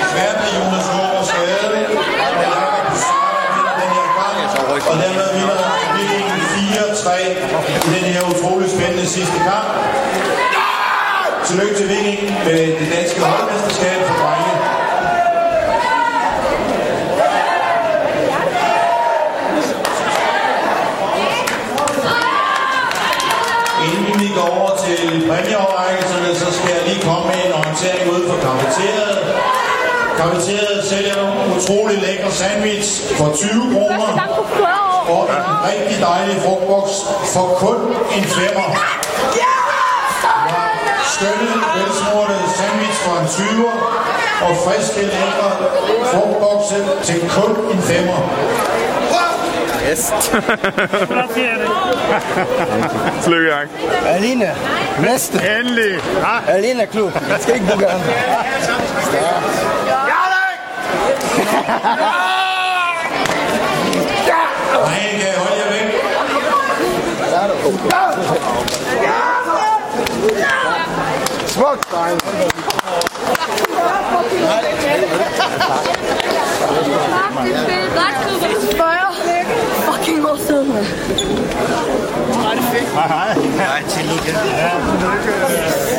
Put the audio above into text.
Desværre blev Jonas Håber skadet. Og Jakob Sara vinder den her kamp. Og dermed vinder stillingen 4-3 i den her utrolig spændende sidste kamp. Tillykke til Viking med det danske holdmesterskab til præmieoverrækkelserne, så skal jeg lige komme med en orientering ud for kafeteriet. Kafeteriet sælger nogle utrolig lækre sandwich for 20 kroner og en rigtig dejlig frugtboks for kun en femmer. Skønne, velsmurte sandwich for en 20'er og friske, lækre frugtbokse til kun en femmer. Yes. Tillykke, Jakob. Aline, næste. Endelig. Ja. Aline Klub. Jeg skal ikke booke ham. Nej, kan I holde jer væk? Smukt. Spørger. Fucking awesome. Hej, hej. Hej, tillykke. Ja, tillykke.